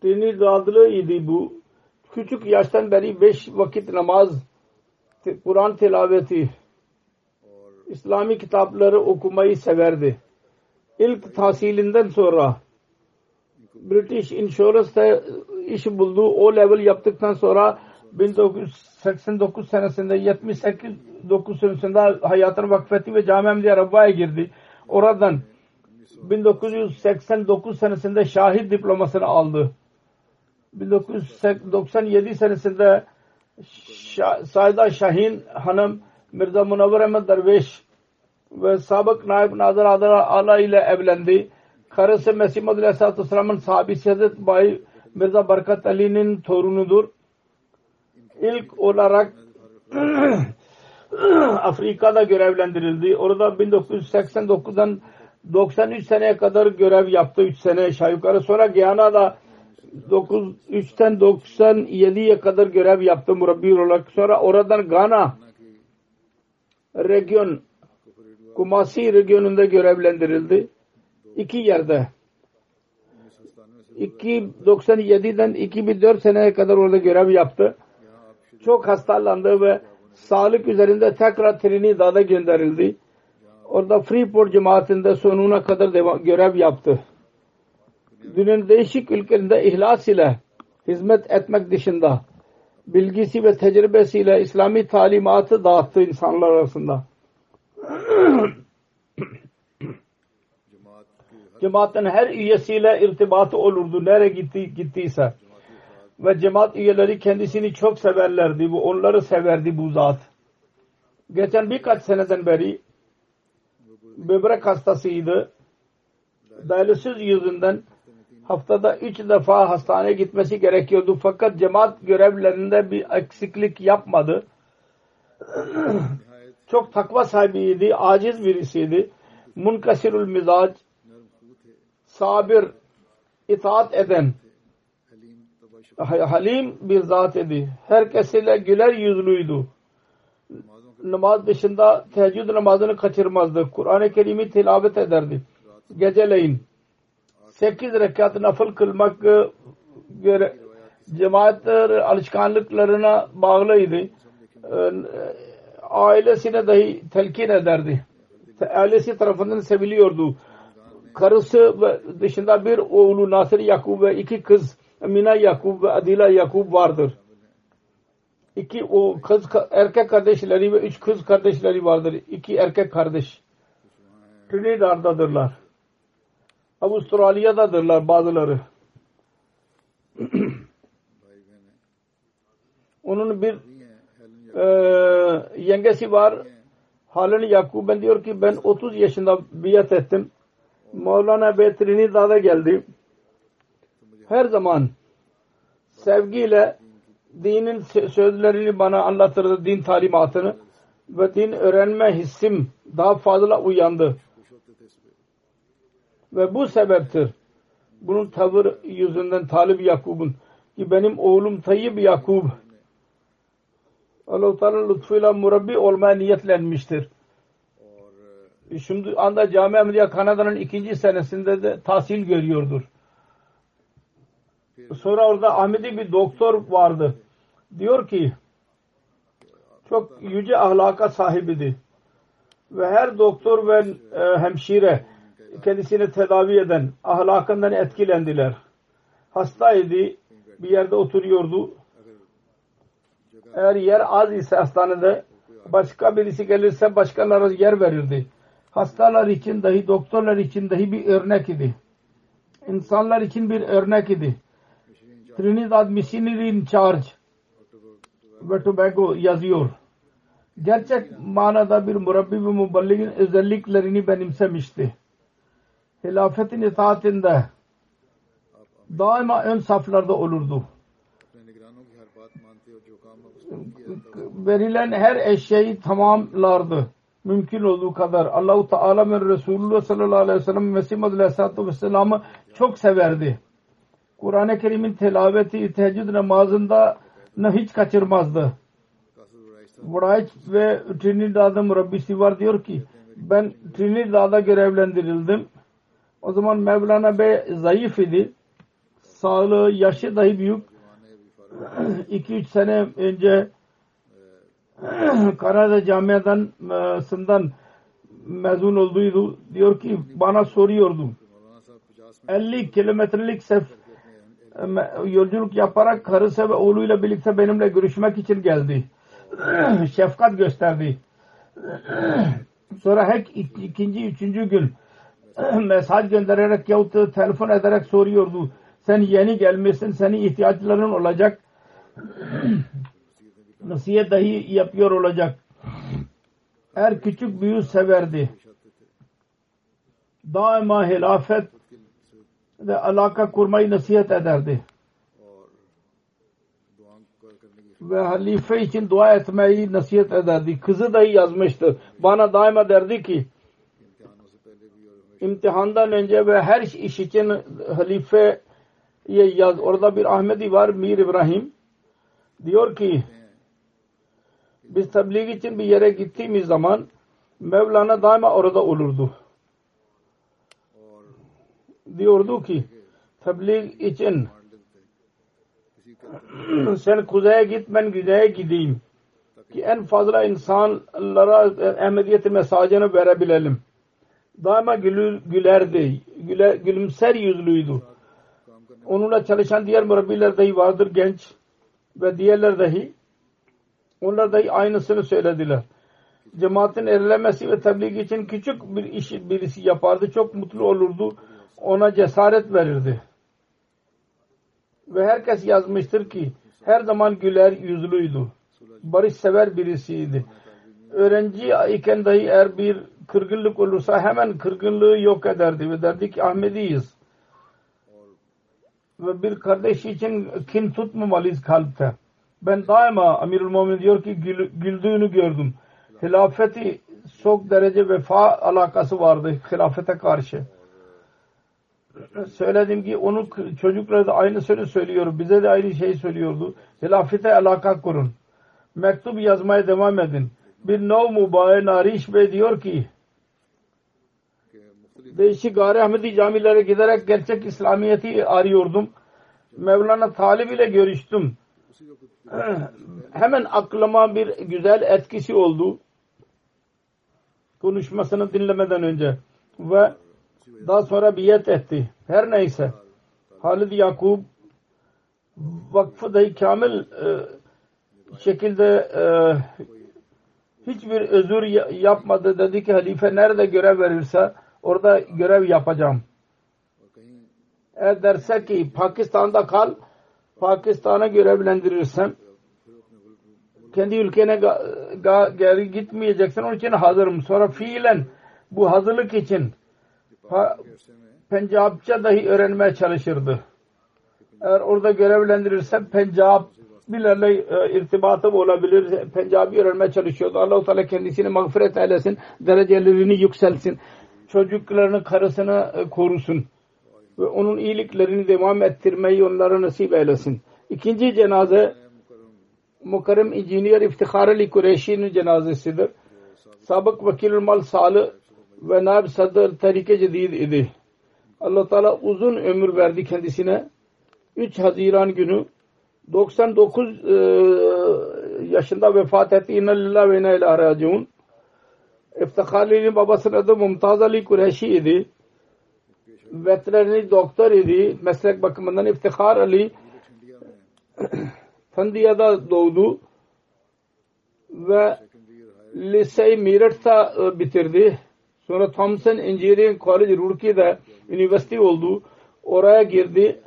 [SPEAKER 2] Trinidadlı idi bu. Küçük yaştan beri beş vakit namaz, Kur'an tilaveti, İslami kitapları okumayı severdi. İlk tahsilinden sonra British Insurance'da iş buldu. O level yaptıktan sonra 1989 senesinde 78 9 senesinde hayatını vakfetti ve Cami Rabba'ya girdi. Oradan 1989 senesinde şahit diplomasını aldı. 1997 senesinde Şah, Saida Şahin Hanım Mirza Munavvar Ahmet Derviş ve sabık Naib Nazır Adara Ala ile evlendi. Karısı Mesih Madhu Aleyhisselatü Vesselam'ın sahabesi Hazret Bay Mirza Barkat Ali'nin torunudur. İlk olarak *clears throat* Afrika'da görevlendirildi. Orada 1989'dan 93 seneye kadar görev yaptı. 3 sene aşağı yukarı. Sonra Giyana'da 93'ten 97'ye kadar görev yaptı murabbi olarak. Sonra oradan Gana region Kumasi regionunda görevlendirildi. İki yerde. 97'den 2004 seneye kadar orada görev yaptı. Çok hastalandı ve sağlık üzerinde tekrar Trinidad'a gönderildi. Orada Freeport cemaatinde sonuna kadar görev yaptı. Dünyanın değişik ülkelerinde ihlas ile hizmet etmek dışında bilgisi ve tecrübesiyle İslami talimatı dağıttı insanlar arasında. *clears throat* Cemaatin her üyesiyle irtibatı olurdu. Nereye gitti, gittiyse. Ve cemaat üyeleri kendisini çok severlerdi. Bu onları severdi bu zat. Geçen birkaç seneden beri böbrek hastasıydı. Dialysis yüzünden haftada üç defa hastaneye gitmesi gerekiyordu. Fakat cemaat görevlerinde bir eksiklik yapmadı. *clears throat* Çok takva sahibiydi, aciz birisiydi. Munkasirul mizac, sabir, itaat eden, halim bir zat idi. Herkesiyle güler yüzlüydü. Namaz dışında teheccüd namazını kaçırmazdı. Kur'an-ı Kerim'i tilavet ederdi. Geceleyin 8 rekat nafıl kılmak göre cemaat alışkanlıklarına bağlıydı. Ailesine dahi telkin ederdi. Ailesi tarafından seviliyordu. Karısı dışında bir oğlu Nasir Yakub ve iki kız Mina Yakub ve Adila Yakub vardır. İki o kız erkek kardeşleri ve üç kız kardeşleri vardır. İki erkek kardeş. Trinidad'dadırlar. Avustralya'dadırlar bazıları. *clears throat* Onun bir e, yengesi var. Halil Yakuben diyor ki ben 30 yaşında biat ettim. Mevlana Bey Trinidad'a geldi. Her zaman sevgiyle dinin sözlerini bana anlatırdı, din talimatını ve din öğrenme hissim daha fazla uyandı. Ve bu sebeptir. Bunun tavır yüzünden Talib Yakub'un ki benim oğlum Tayyip Yakub Allah-u Teala lütfuyla murabbi olmaya niyetlenmiştir. Şimdi anda Cami Ahmediye Kanada'nın ikinci senesinde de tahsil görüyordur. Sonra orada Ahmedi bir doktor vardı. Diyor ki çok yüce ahlaka sahibiydi. Ve her doktor ve e, hemşire kendisini tedavi eden ahlakından etkilendiler. Hastaydı. Bir yerde oturuyordu. Eğer yer az ise hastanede başka birisi gelirse başkaları yer verirdi. Hastalar için dahi doktorlar için dahi bir örnek idi. İnsanlar için bir örnek idi. Trinidad Missionary in Charge ve Tobago yazıyor. Gerçek manada bir murabbi ve muballigin özelliklerini benimsemişti. Hilafetin itaatinde daima ön saflarda olurdu. Verilen her eşyayı tamamlardı. Mümkün olduğu kadar. Allahu Teala ve Resulullah sallallahu aleyhi ve sellem Mesih Aleyhisselatü Vesselam'ı çok severdi. Kur'an-ı Kerim'in telaveti teheccüd namazında hiç kaçırmazdı. Wright ve Trinidad'ın Rabbisi var diyor ki ben Trinidad'a görevlendirildim. O zaman Mevlana Bey zayıf idi. Sağlığı, yaşı dahi büyük. *clears throat* 2-3 sene önce *clears throat* Kanada Camia'dan sından mezun olduydu. Diyor ki bana soruyordu. 50 kilometrelik sef yolculuk yaparak karısı ve oğluyla birlikte benimle görüşmek için geldi. *clears throat* Şefkat gösterdi. *clears throat* Sonra her ikinci, üçüncü gün mesaj göndererek yahut telefon ederek soruyordu. Sen yeni gelmişsin, senin ihtiyaçların olacak. Nasihat dahi yapıyor olacak. Her küçük büyüğü severdi. Daima hilafet ve alaka kurmayı nasihat ederdi. Ve halife için dua etmeyi nasihat ederdi. Kızı dahi yazmıştı. Bana daima derdi ki imtihandan önce ve her iş için halife yaz. Orada bir Ahmedi var Mir İbrahim. Diyor ki biz tebliğ için bir yere gittiğimiz zaman Mevlana daima orada olurdu. Diyordu ki tebliğ için *clears throat* sen kuzeye git ben güneye gideyim ki en fazla insanlara Ahmediyeti mesajını verebilelim. Daima gülür, gülerdi. Güler, gülümser yüzlüydü. Onunla çalışan diğer murabbiler dahi vardır genç ve diğerler dahi onlar dahi aynısını söylediler. Cemaatin erilemesi ve tebliğ için küçük bir iş birisi yapardı. Çok mutlu olurdu. Ona cesaret verirdi. Ve herkes yazmıştır ki her zaman güler yüzlüydü. Barış sever birisiydi. Öğrenci iken dahi eğer bir kırgınlık olursa hemen kırgınlığı yok ederdi ve derdi ki Ahmediyiz. Ve bir kardeş için kin tutmamalıyız kalpte. Ben daima Amirul Mumin diyor ki gül, güldüğünü gördüm. Hilafeti çok derece vefa alakası vardı hilafete karşı. Söyledim ki onun çocukları da aynı sözü söylüyor. Bize de aynı şeyi söylüyordu. Hilafete alaka kurun. Mektup yazmaya devam edin. Bir nov mübaye Nariş Bey diyor ki değişik Gari Ahmedi camilere giderek gerçek İslamiyet'i arıyordum. Mevlana Talib ile görüştüm. *clears throat* Hemen aklıma bir güzel etkisi oldu. Konuşmasını dinlemeden önce. Ve daha sonra biyet etti. Her neyse. Halid Yakub vakfı dahi kamil e, şekilde e, hiçbir özür yapmadı. Dedi ki halife nerede görev verirse orada görev yapacağım. Eğer derse ki Pakistan'da kal Pakistan'a görevlendirirsem kendi ülkene geri gitmeyeceksin. Onun için hazırım. Sonra fiilen bu hazırlık için Pencapça dahi öğrenmeye çalışırdı. Eğer orada görevlendirirsem Pencap bilerle e, irtibatım olabilir. Pencabi öğrenmeye çalışıyordu. Allah-u Teala kendisini mağfiret eylesin. Derecelerini yükselsin. Çocuklarını, karısını e, korusun. Ve onun iyiliklerini devam ettirmeyi onlara nasip eylesin. İkinci cenaze Mukarrem İnjiniyer İftihar Ali Kureyşi'nin cenazesidir. Sabık Vakilül Mal Salih ve Naib Sadr Tarike Cedid idi. allah Teala uzun ömür verdi kendisine. 3 Haziran günü 99 e, yaşında vefat etti. İnna lillahi ve inna ilahe raciun. İftihar Ali'nin babasının adı Mumtaz Ali Kureyşi idi. Veteriner doktor idi. Meslek bakımından İftihar Ali *clears throat* Thandiya'da doğdu ve liseyi Meerut'ta e, bitirdi. Sonra Thompson Engineering College Roorkee'de üniversite oldu. Oraya girdi.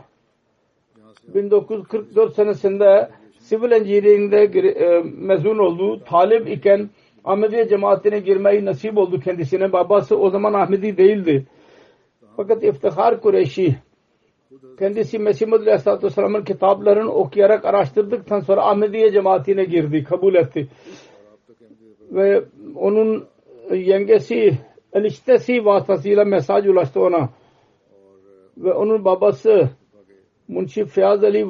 [SPEAKER 2] 1944 senesinde Civil Engineering'de e, mezun oldu. Talip iken Ahmediye cemaatine girmeyi nasip oldu kendisine. Babası o zaman Ahmedi değildi. Fakat İftihar Kureyşi kendisi Mesih Muhammed Aleyhisselatü Vesselam'ın kitaplarını okuyarak araştırdıktan sonra Ahmediye cemaatine girdi, kabul etti. Ve onun yengesi eniştesi vasıtasıyla mesaj ulaştı ona. Ve onun babası Munşi Fiyaz Ali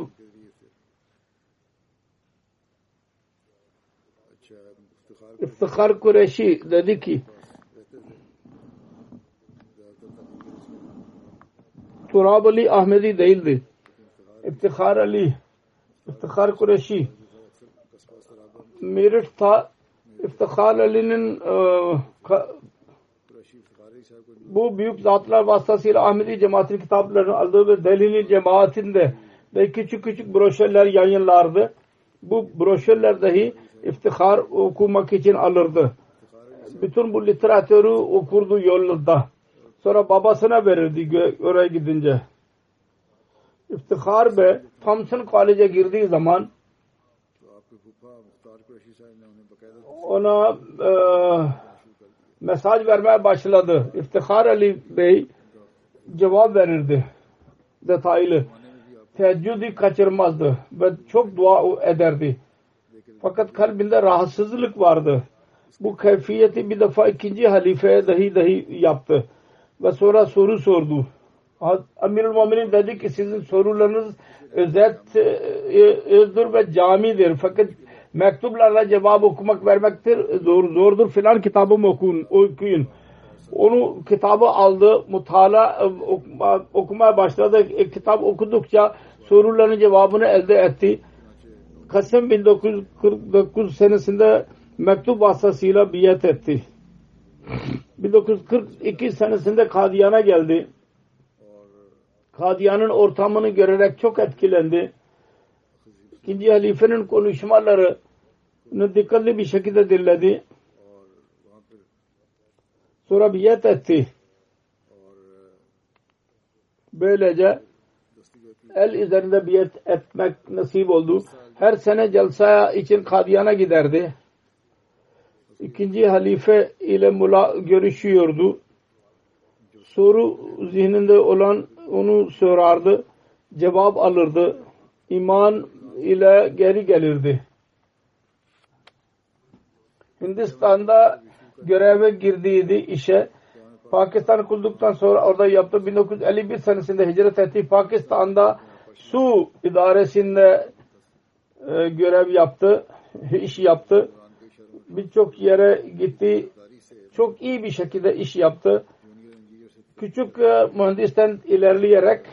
[SPEAKER 2] İftihar Kureyşi dedi ki Turab Ali Ahmedi değildi. İftihar Ali İftihar Kureyşi Meerut'ta İftihar Ali'nin e, bu büyük zatlar vasıtasıyla Ahmedi cemaatinin kitaplarını aldığı ve Delhi'nin cemaatinde de küçük küçük broşürler yayınlardı. Bu broşürler dahi iftihar okumak için alırdı. Bütün bu literatürü okurdu yolunda. Sonra babasına verirdi oraya gidince. İftihar Bey Thompson College'e girdiği zaman ona e, mesaj vermeye başladı. İftihar Ali Bey cevap verirdi. Detaylı. Teheccüdü kaçırmazdı ve çok dua ederdi. Fakat kalbinde rahatsızlık vardı. Bu keyfiyeti bir defa ikinci halifeye dahi dahi yaptı. Ve sonra soru sordu. Amirul Muminin dedi ki sizin sorularınız özet özdür ve camidir. Fakat mektuplarla cevap okumak vermektir zor, zordur filan kitabımı okuyun, okuyun. Onu kitabı aldı, mutala okuma, okumaya başladı. E, kitap okudukça soruların cevabını elde etti. Kasım 1949 senesinde mektup vasıtasıyla biyet etti. 1942 senesinde Kadiyan'a geldi. Kadiyan'ın ortamını görerek çok etkilendi. İkinci halifenin konuşmalarını dikkatli bir şekilde dinledi. Sonra biyet etti. Böylece el üzerinde biyet etmek nasip oldu. Her sene celsa için Kadiyan'a giderdi. İkinci halife ile mula görüşüyordu. Soru zihninde olan onu sorardı. Cevap alırdı. İman ile geri gelirdi. Hindistan'da göreve girdiydi işe. Pakistan kurulduktan sonra orada yaptı. 1951 senesinde hicret etti. Pakistan'da su idaresinde e, görev yaptı. iş yaptı. Birçok yere gitti. Çok iyi bir şekilde iş yaptı. Küçük e, mühendisten ilerleyerek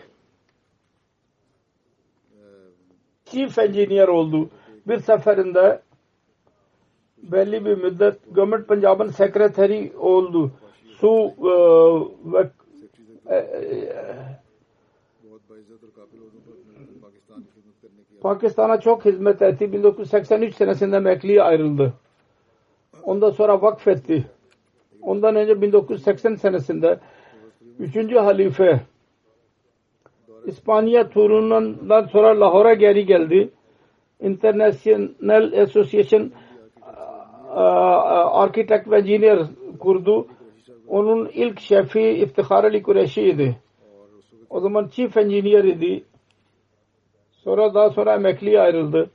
[SPEAKER 2] chief engineer oldu. Bir seferinde belli bir müddet Government Punjab'ın sekreteri oldu. Su e, ve e, Pakistan'a çok hizmet etti. 1983 senesinde emekliye ayrıldı. Ondan sonra vakfetti. Ondan önce 1980 senesinde 3. halife İspanya turundan sonra Lahora geri geldi. International Association Architect ve Engineer kurdu. Onun ilk şefi İftihar Ali Kureşi'ydi. O zaman Chief Engineer idi. Sonra daha sonra emekliye ayrıldı.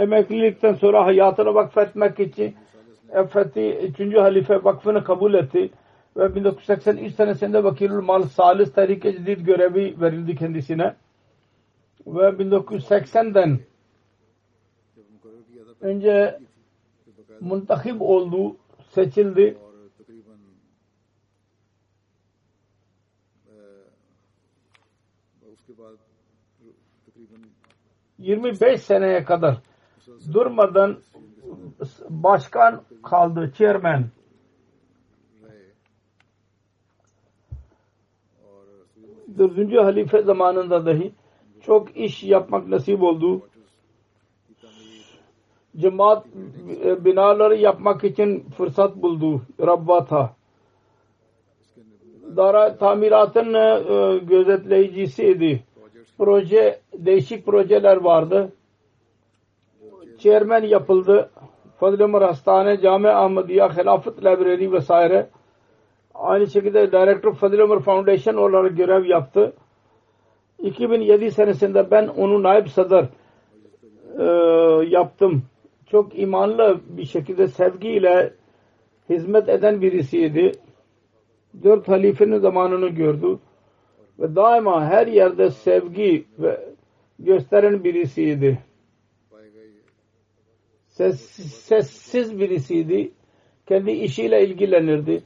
[SPEAKER 2] emeklilikten sonra hayatını vakfetmek için Fethi 3. Halife vakfını kabul etti ve 1983 senesinde Vakilül Mal Salis Tehrike Cedid görevi verildi kendisine ve 1980'den önce muntakip oldu, seçildi.
[SPEAKER 1] Yirmi
[SPEAKER 2] beş seneye kadar durmadan başkan kaldı, chairman. Dördüncü halife zamanında dahi çok iş yapmak nasip oldu. Cemaat binaları yapmak için fırsat buldu. Rabbata. Dara tamiratın e, gözetleyicisiydi. Proje, değişik projeler vardı. Chairman yapıldı. Ömer Hastane, Cami Ahmediye, Hilafet Library vesaire. Aynı şekilde Director Fazıl Ömer Foundation olarak görev yaptı. 2007 senesinde ben onu naib sadar e, yaptım. Çok imanlı bir şekilde sevgiyle hizmet eden birisiydi. Dört halifenin zamanını gördü. Ve daima her yerde sevgi ve gösteren birisiydi. Sessiz, birisiydi. Kendi işiyle ilgilenirdi.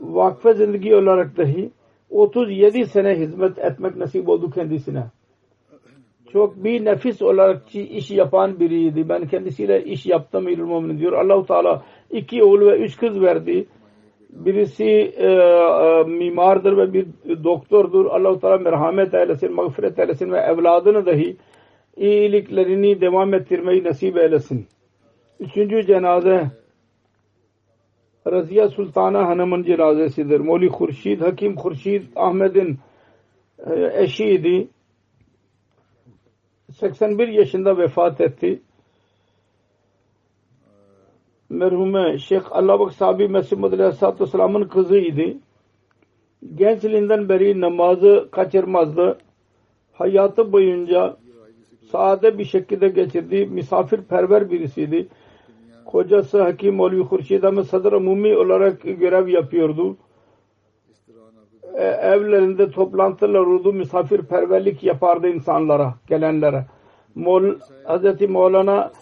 [SPEAKER 2] Vakfe zindagi olarak dahi 37 sene hizmet etmek nasip oldu kendisine. Çok bir nefis olarak iş yapan biriydi. Ben kendisiyle iş yaptım ilmumunu diyor. Allahu Teala iki oğul ve üç kız verdi. Birisi e, e, mimardır ve bir doktordur. Allahu Teala merhamet eylesin, mağfiret eylesin ve evladını dahi iyiliklerini devam ettirmeyi nasip eylesin. Üçüncü cenaze Raziye Sultana Hanım'ın cenazesidir. Moli Khurşid, Hakim Khurşid Ahmet'in eşiydi. 81 yaşında vefat etti. Merhume Şeyh Allabak Sabi Mesih Muhammed Aleyhisselatü Vesselam'ın kızıydı. Gençliğinden beri namazı kaçırmazdı. Hayatı boyunca sade bir şekilde geçirdi. Misafirperver birisiydi. Kocası Hakim Molvi Khurşid Ahmet Sadr Umumi olarak görev yapıyordu. E, evlerinde toplantılar oldu. Misafirperverlik yapardı insanlara, gelenlere. Mol, Hz. Mevlana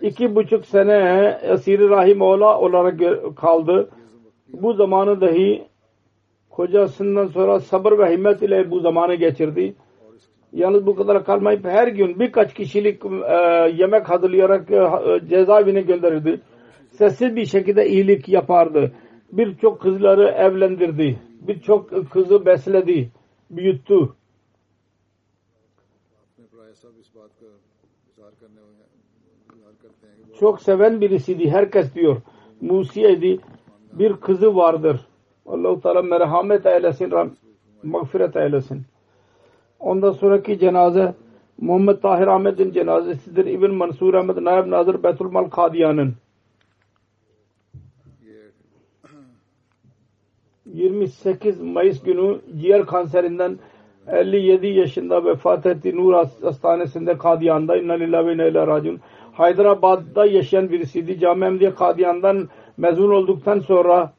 [SPEAKER 2] iki buçuk sene esiri rahim oğla olarak kaldı. Bu zamanı dahi kocasından sonra sabır ve himmet ile bu zamanı geçirdi. Yalnız bu kadar kalmayıp her gün birkaç kişilik e, yemek hazırlayarak e, cezaevine gönderirdi. Sessiz bir şekilde iyilik yapardı. Birçok kızları evlendirdi. Birçok kızı besledi, büyüttü. Çok seven birisiydi. Herkes diyor. Musiyedi. Bir kızı vardır. Allah-u Teala merhamet eylesin, mağfiret eylesin. Ondan sonraki cenaze Muhammed Tahir Ahmet'in cenazesidir. İbn Mansur Ahmet Naib Nazır Betulmal Kadiyan'ın 28 Mayıs günü ciğer kanserinden 57 yaşında vefat etti. Nur Hastanesi'nde Kadiyan'da. İnna lillahi ve inna ilahe raciun. Hyderabad'da yaşayan birisiydi. Cami Emdiye Kadiyan'dan mezun olduktan sonra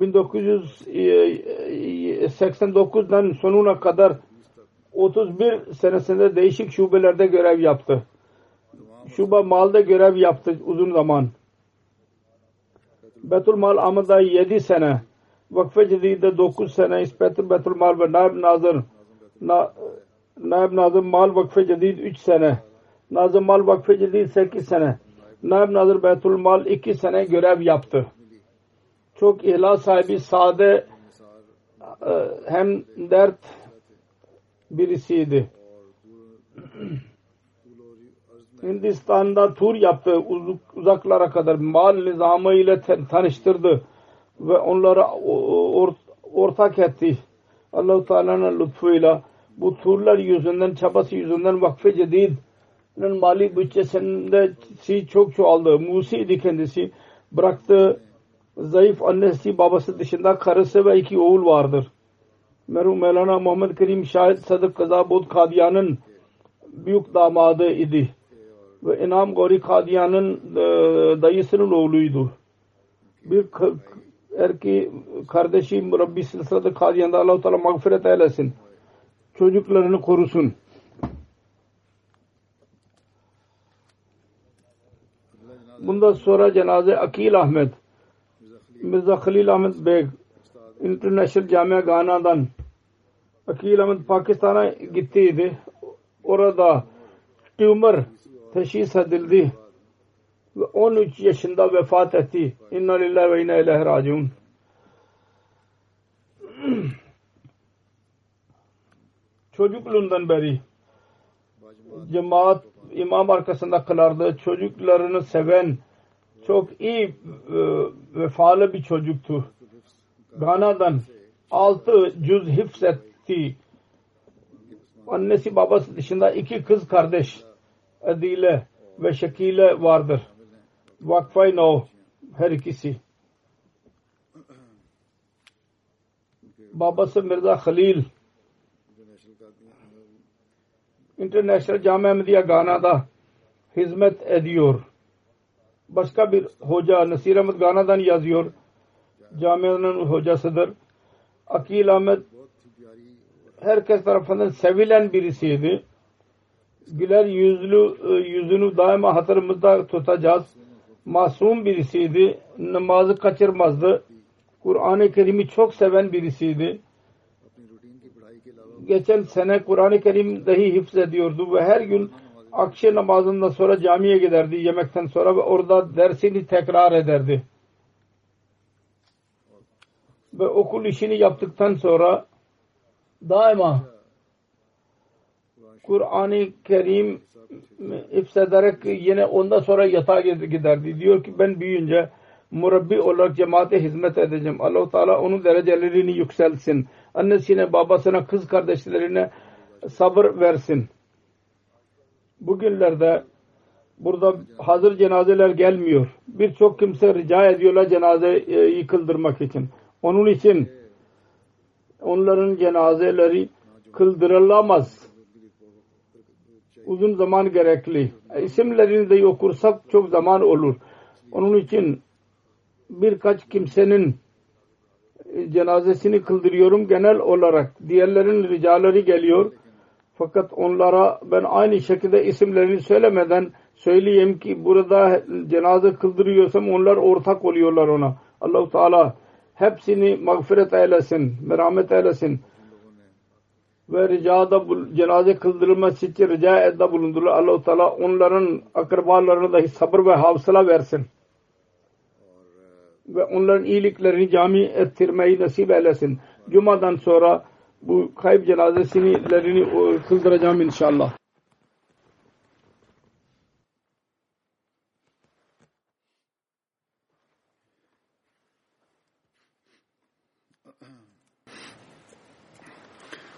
[SPEAKER 2] 1989'dan sonuna kadar 31 senesinde değişik şubelerde görev yaptı. Şube Mal'da görev yaptı uzun zaman. Betul Mal Ahmet'da 7 sene. Vakfe Cedid'de 9 sene. İspetül Betul Mal ve Naib Nazır Na, Naib Nazır Mal Vakfe Cedid 3 sene. Nazır Mal Vakfe Cedid 8 sene. Naib Nazır Betul Mal 2 sene görev yaptı. Çok ihlas sahibi, sade hem dert birisiydi. Hindistan'da tur yaptı uzaklara kadar mal nizamı ile tanıştırdı ve onlara ortak etti. Allah-u Teala'nın lütfuyla bu turlar yüzünden, çabası yüzünden vakfe cedid'in mali bütçesinde çok çoğaldı. Musiydi kendisi. Bıraktı zayıf annesi babası dışında karısı ve iki oğul vardır. Merhum Mevlana Muhammed Kerim Şahit Sadık Kazabud Kadiyan'ın büyük damadı idi. Ve İnam Gori Kadiyan'ın e, dayısının oğluydu. Bir erki kardeşi Rabbi Silsilat-ı Kadiyan'da Allah-u Teala mağfiret eylesin. Çocuklarını korusun. Bundan sonra cenaze Akil Ahmet Mirza Khalil Ahmet Beg International Camia Gana'dan Akil Ahmet Pakistan'a gittiydi. Orada tümör teşhis edildi ve 13 yaşında vefat etti. İnna lillahi ve inna ilahi raciun. *clears throat* Çocukluğundan beri cemaat imam arkasında kılardı. Çocuklarını seven çok iyi e, vefalı bir çocuktu. Gana'dan altı cüz hifzetti. Annesi babası dışında iki kız kardeş Adile ve Şekile vardır. Vakfay No her ikisi. Babası Mirza Khalil International Cami Ahmediye Gana'da hizmet ediyor. Başka bir hoca Nasir Ahmet Gana'dan yazıyor. Camianın hocasıdır. Akil Ahmet herkes tarafından sevilen birisiydi. Güler yüzlü yüzünü daima hatırımızda tutacağız. Masum birisiydi. Namazı kaçırmazdı. Kur'an-ı Kerim'i çok seven birisiydi. Geçen sene Kur'an-ı Kerim dahi hifz ediyordu ve her gün akşam namazından sonra camiye giderdi yemekten sonra ve orada dersini tekrar ederdi. Ve okul işini yaptıktan sonra daima Kur'an-ı Kerim hifzederek yine ondan sonra yatağa giderdi. Diyor ki ben büyüyünce murabbi olarak cemaate hizmet edeceğim. allah Teala onun derecelerini yükselsin. Annesine, babasına, kız kardeşlerine sabır versin. Bugünlerde burada hazır cenazeler gelmiyor. Birçok kimse rica ediyorlar cenazeyi kıldırmak için. Onun için onların cenazeleri kıldırılamaz. Uzun zaman gerekli. İsimlerini de okursak çok zaman olur. Onun için birkaç kimsenin cenazesini kıldırıyorum genel olarak. Diğerlerin ricaları geliyor. Fakat onlara ben aynı şekilde isimlerini söylemeden söyleyeyim ki burada cenaze kıldırıyorsam onlar ortak oluyorlar ona. Allahu Teala hepsini mağfiret eylesin, merhamet eylesin. Ve ricada cenaze kıldırılması için rica edda bulundular. Allah-u Teala onların akrabalarına dahi sabır ve havsala versin. Ve onların iyiliklerini cami ettirmeyi nasip eylesin. Cuma'dan sonra bu kayıp cenazesini kıldıracağım inşallah.